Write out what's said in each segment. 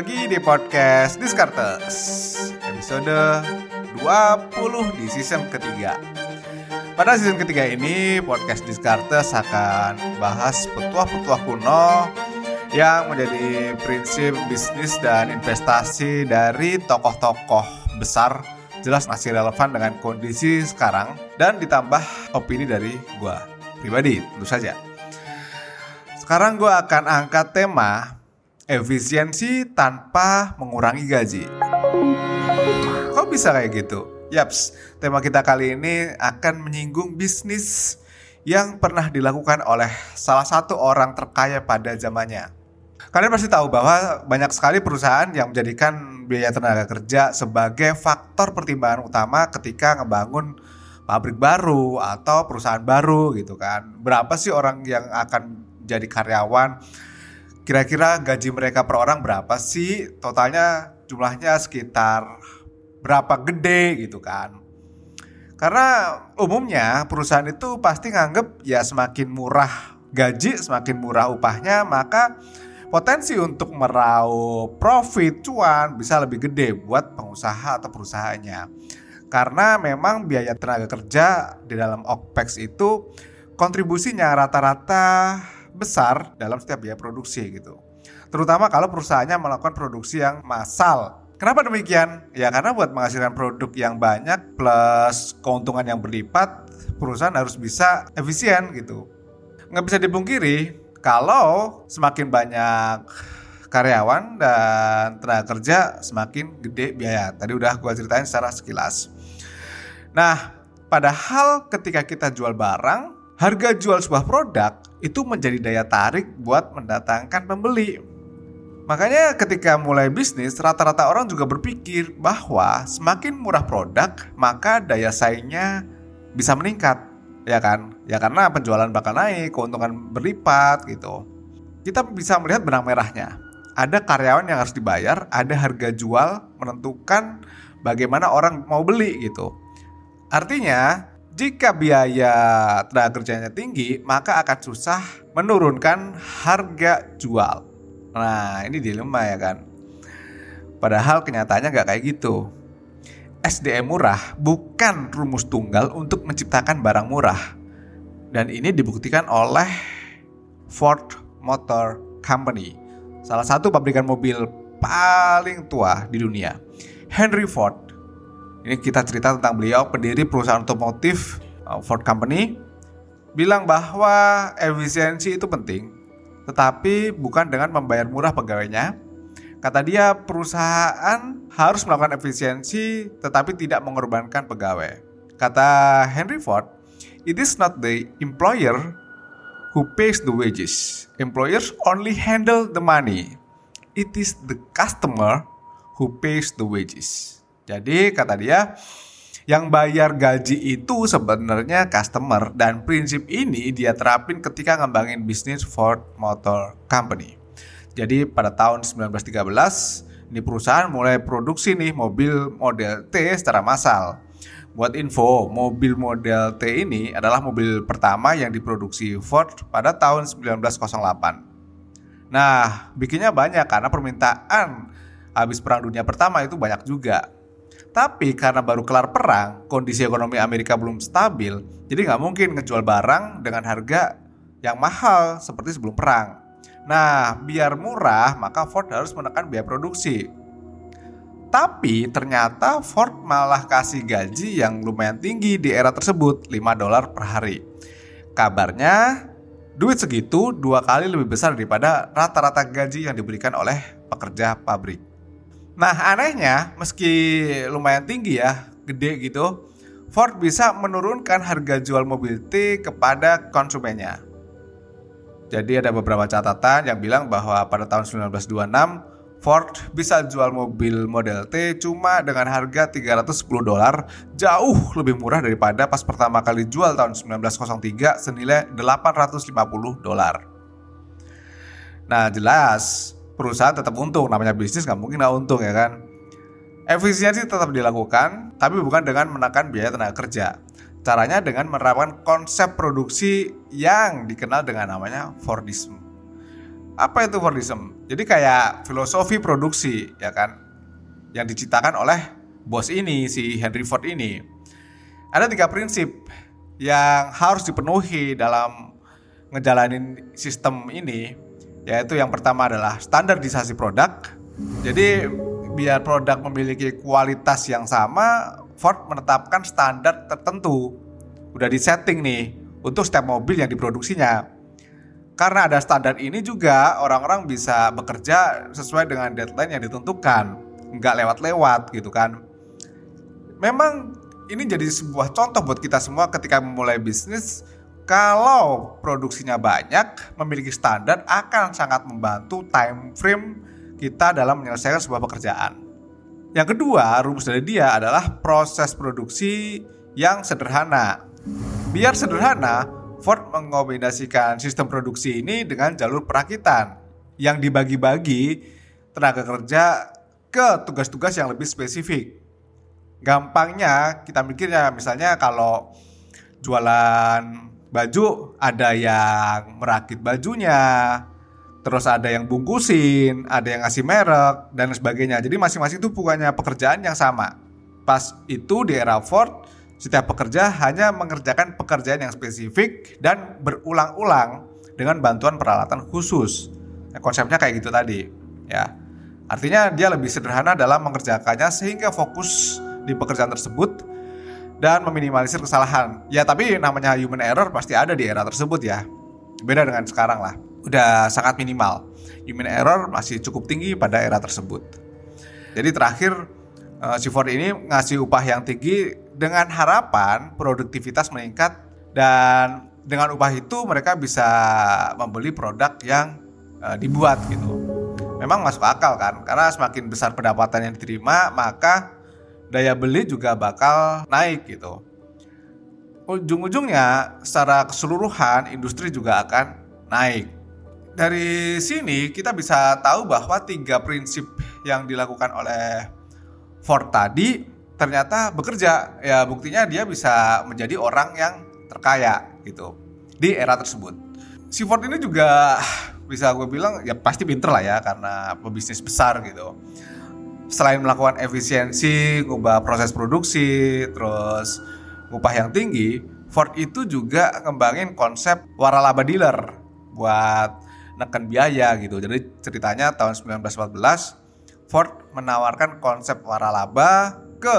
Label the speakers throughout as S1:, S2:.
S1: lagi di podcast Discartes Episode 20 di season ketiga. Pada season ketiga ini podcast Discartes akan bahas petuah-petuah kuno Yang menjadi prinsip bisnis dan investasi dari tokoh-tokoh besar. Jelas masih relevan dengan kondisi sekarang Dan ditambah opini dari gua pribadi tentu saja. Sekarang gue akan angkat tema efisiensi tanpa mengurangi gaji. Kok bisa kayak gitu? Yaps, tema kita kali ini akan menyinggung bisnis yang pernah dilakukan oleh salah satu orang terkaya pada zamannya. Kalian pasti tahu bahwa banyak sekali perusahaan yang menjadikan biaya tenaga kerja sebagai faktor pertimbangan utama ketika ngebangun pabrik baru atau perusahaan baru gitu kan. Berapa sih orang yang akan jadi karyawan Kira-kira gaji mereka per orang berapa sih? Totalnya jumlahnya sekitar berapa gede gitu kan. Karena umumnya perusahaan itu pasti nganggep ya semakin murah gaji, semakin murah upahnya, maka potensi untuk meraup profit cuan bisa lebih gede buat pengusaha atau perusahaannya. Karena memang biaya tenaga kerja di dalam OPEX itu kontribusinya rata-rata besar dalam setiap biaya produksi gitu. Terutama kalau perusahaannya melakukan produksi yang massal. Kenapa demikian? Ya karena buat menghasilkan produk yang banyak plus keuntungan yang berlipat, perusahaan harus bisa efisien gitu. Nggak bisa dipungkiri kalau semakin banyak karyawan dan tenaga kerja semakin gede biaya. Tadi udah gue ceritain secara sekilas. Nah, padahal ketika kita jual barang, harga jual sebuah produk itu menjadi daya tarik buat mendatangkan pembeli. Makanya ketika mulai bisnis, rata-rata orang juga berpikir bahwa semakin murah produk, maka daya saingnya bisa meningkat, ya kan? Ya karena penjualan bakal naik, keuntungan berlipat gitu. Kita bisa melihat benang merahnya. Ada karyawan yang harus dibayar, ada harga jual menentukan bagaimana orang mau beli gitu. Artinya, jika biaya tenaga kerjanya tinggi, maka akan susah menurunkan harga jual. Nah, ini dilema ya kan. Padahal kenyataannya nggak kayak gitu. SDM murah bukan rumus tunggal untuk menciptakan barang murah. Dan ini dibuktikan oleh Ford Motor Company, salah satu pabrikan mobil paling tua di dunia. Henry Ford ini kita cerita tentang beliau, pendiri perusahaan otomotif uh, Ford Company, bilang bahwa efisiensi itu penting, tetapi bukan dengan membayar murah pegawainya. Kata dia, perusahaan harus melakukan efisiensi tetapi tidak mengorbankan pegawai. Kata Henry Ford, it is not the employer who pays the wages. Employers only handle the money. It is the customer who pays the wages. Jadi kata dia yang bayar gaji itu sebenarnya customer dan prinsip ini dia terapin ketika ngembangin bisnis Ford Motor Company. Jadi pada tahun 1913 ini perusahaan mulai produksi nih mobil model T secara massal. Buat info, mobil model T ini adalah mobil pertama yang diproduksi Ford pada tahun 1908. Nah, bikinnya banyak karena permintaan habis perang dunia pertama itu banyak juga. Tapi karena baru kelar perang, kondisi ekonomi Amerika belum stabil, jadi nggak mungkin ngejual barang dengan harga yang mahal seperti sebelum perang. Nah, biar murah, maka Ford harus menekan biaya produksi. Tapi ternyata Ford malah kasih gaji yang lumayan tinggi di era tersebut, 5 dolar per hari. Kabarnya, duit segitu dua kali lebih besar daripada rata-rata gaji yang diberikan oleh pekerja pabrik. Nah anehnya meski lumayan tinggi ya, gede gitu, Ford bisa menurunkan harga jual mobil T kepada konsumennya. Jadi ada beberapa catatan yang bilang bahwa pada tahun 1926 Ford bisa jual mobil model T cuma dengan harga 310 dolar, jauh lebih murah daripada pas pertama kali jual tahun 1903 senilai 850 dolar. Nah jelas perusahaan tetap untung namanya bisnis nggak mungkin nggak untung ya kan? Efisiensi tetap dilakukan tapi bukan dengan menekan biaya tenaga kerja. Caranya dengan menerapkan konsep produksi yang dikenal dengan namanya Fordism Apa itu Fordism? Jadi kayak filosofi produksi ya kan? Yang diciptakan oleh bos ini si Henry Ford ini. Ada tiga prinsip yang harus dipenuhi dalam ngejalanin sistem ini yaitu yang pertama adalah standarisasi produk. Jadi biar produk memiliki kualitas yang sama, Ford menetapkan standar tertentu. Udah disetting nih untuk setiap mobil yang diproduksinya. Karena ada standar ini juga orang-orang bisa bekerja sesuai dengan deadline yang ditentukan, nggak lewat-lewat gitu kan. Memang ini jadi sebuah contoh buat kita semua ketika memulai bisnis. Kalau produksinya banyak, memiliki standar akan sangat membantu time frame kita dalam menyelesaikan sebuah pekerjaan. Yang kedua, rumus dari dia adalah proses produksi yang sederhana. Biar sederhana, Ford mengombinasikan sistem produksi ini dengan jalur perakitan yang dibagi-bagi tenaga kerja ke tugas-tugas yang lebih spesifik. Gampangnya kita mikirnya misalnya kalau jualan baju ada yang merakit bajunya, terus ada yang bungkusin, ada yang ngasih merek dan sebagainya. Jadi masing-masing itu bukannya pekerjaan yang sama. Pas itu di era Ford setiap pekerja hanya mengerjakan pekerjaan yang spesifik dan berulang-ulang dengan bantuan peralatan khusus. Nah, konsepnya kayak gitu tadi, ya. Artinya dia lebih sederhana dalam mengerjakannya sehingga fokus di pekerjaan tersebut dan meminimalisir kesalahan. Ya, tapi namanya human error pasti ada di era tersebut ya. Beda dengan sekarang lah. Udah sangat minimal. Human error masih cukup tinggi pada era tersebut. Jadi terakhir uh, si Ford ini ngasih upah yang tinggi dengan harapan produktivitas meningkat dan dengan upah itu mereka bisa membeli produk yang uh, dibuat gitu. Memang masuk akal kan, karena semakin besar pendapatan yang diterima, maka daya beli juga bakal naik gitu. Ujung-ujungnya secara keseluruhan industri juga akan naik. Dari sini kita bisa tahu bahwa tiga prinsip yang dilakukan oleh Ford tadi ternyata bekerja. Ya buktinya dia bisa menjadi orang yang terkaya gitu di era tersebut. Si Ford ini juga bisa gue bilang ya pasti pinter lah ya karena pebisnis besar gitu. Selain melakukan efisiensi, ngubah proses produksi, terus upah yang tinggi, Ford itu juga ngembangin konsep waralaba dealer buat neken biaya gitu. Jadi ceritanya tahun 1914 Ford menawarkan konsep waralaba ke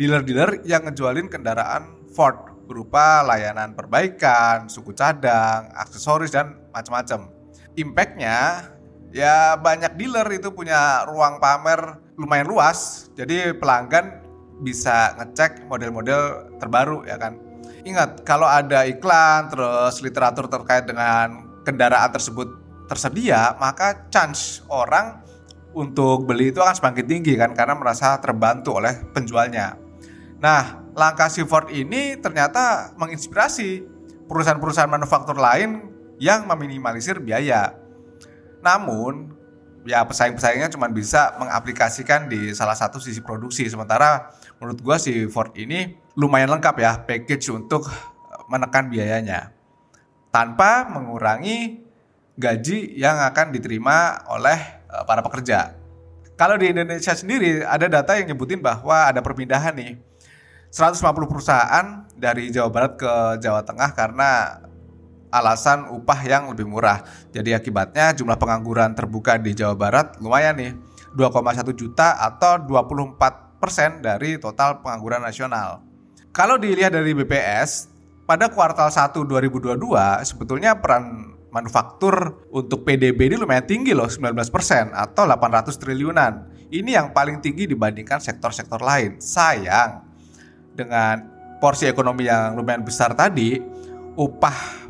S1: dealer-dealer yang ngejualin kendaraan Ford berupa layanan perbaikan, suku cadang, aksesoris dan macam-macam. Impactnya ya banyak dealer itu punya ruang pamer lumayan luas, jadi pelanggan bisa ngecek model-model terbaru ya kan. Ingat kalau ada iklan terus literatur terkait dengan kendaraan tersebut tersedia, maka chance orang untuk beli itu akan semakin tinggi kan karena merasa terbantu oleh penjualnya. Nah, langkah si Ford ini ternyata menginspirasi perusahaan-perusahaan manufaktur lain yang meminimalisir biaya. Namun, ya pesaing-pesaingnya cuma bisa mengaplikasikan di salah satu sisi produksi. Sementara menurut gua si Ford ini lumayan lengkap ya package untuk menekan biayanya tanpa mengurangi gaji yang akan diterima oleh Eh, para pekerja. Kalau di Indonesia sendiri ada data yang nyebutin bahwa ada perpindahan nih 150 perusahaan dari Jawa Barat ke Jawa Tengah karena alasan upah yang lebih murah. Jadi akibatnya jumlah pengangguran terbuka di Jawa Barat lumayan nih 2,1 juta atau 24 persen dari total pengangguran nasional. Kalau dilihat dari BPS, pada kuartal 1 2022 sebetulnya peran manufaktur untuk PDB ini lumayan tinggi loh 19% atau 800 triliunan. Ini yang paling tinggi dibandingkan sektor-sektor lain. Sayang dengan porsi ekonomi yang lumayan besar tadi, upah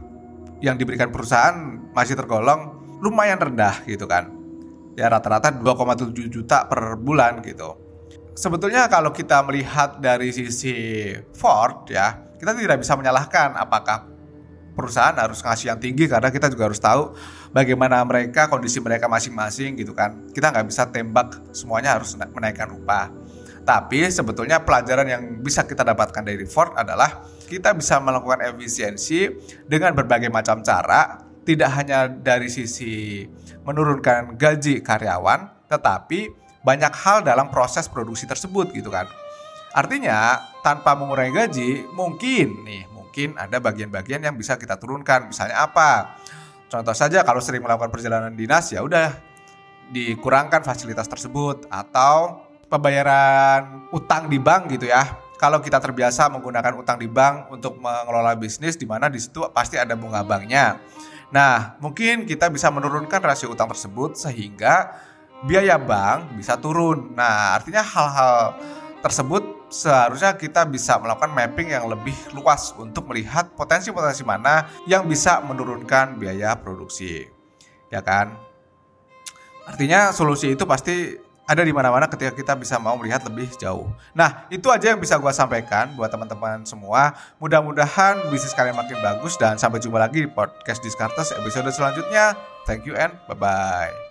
S1: yang diberikan perusahaan masih tergolong lumayan rendah gitu kan. Ya rata-rata 2,7 juta per bulan gitu. Sebetulnya kalau kita melihat dari sisi Ford ya, kita tidak bisa menyalahkan apakah perusahaan harus ngasih yang tinggi karena kita juga harus tahu bagaimana mereka kondisi mereka masing-masing gitu kan kita nggak bisa tembak semuanya harus menaikkan upah tapi sebetulnya pelajaran yang bisa kita dapatkan dari Ford adalah kita bisa melakukan efisiensi dengan berbagai macam cara tidak hanya dari sisi menurunkan gaji karyawan, tetapi banyak hal dalam proses produksi tersebut gitu kan. Artinya tanpa mengurangi gaji mungkin nih mungkin ada bagian-bagian yang bisa kita turunkan. Misalnya apa? Contoh saja kalau sering melakukan perjalanan dinas ya udah dikurangkan fasilitas tersebut atau pembayaran utang di bank gitu ya. Kalau kita terbiasa menggunakan utang di bank untuk mengelola bisnis di mana di situ pasti ada bunga banknya. Nah, mungkin kita bisa menurunkan rasio utang tersebut sehingga biaya bank bisa turun. Nah, artinya hal-hal tersebut seharusnya kita bisa melakukan mapping yang lebih luas untuk melihat potensi-potensi mana yang bisa menurunkan biaya produksi. Ya kan? Artinya solusi itu pasti ada di mana-mana ketika kita bisa mau melihat lebih jauh. Nah, itu aja yang bisa gue sampaikan buat teman-teman semua. Mudah-mudahan bisnis kalian makin bagus dan sampai jumpa lagi di podcast Discartes episode selanjutnya. Thank you and bye-bye.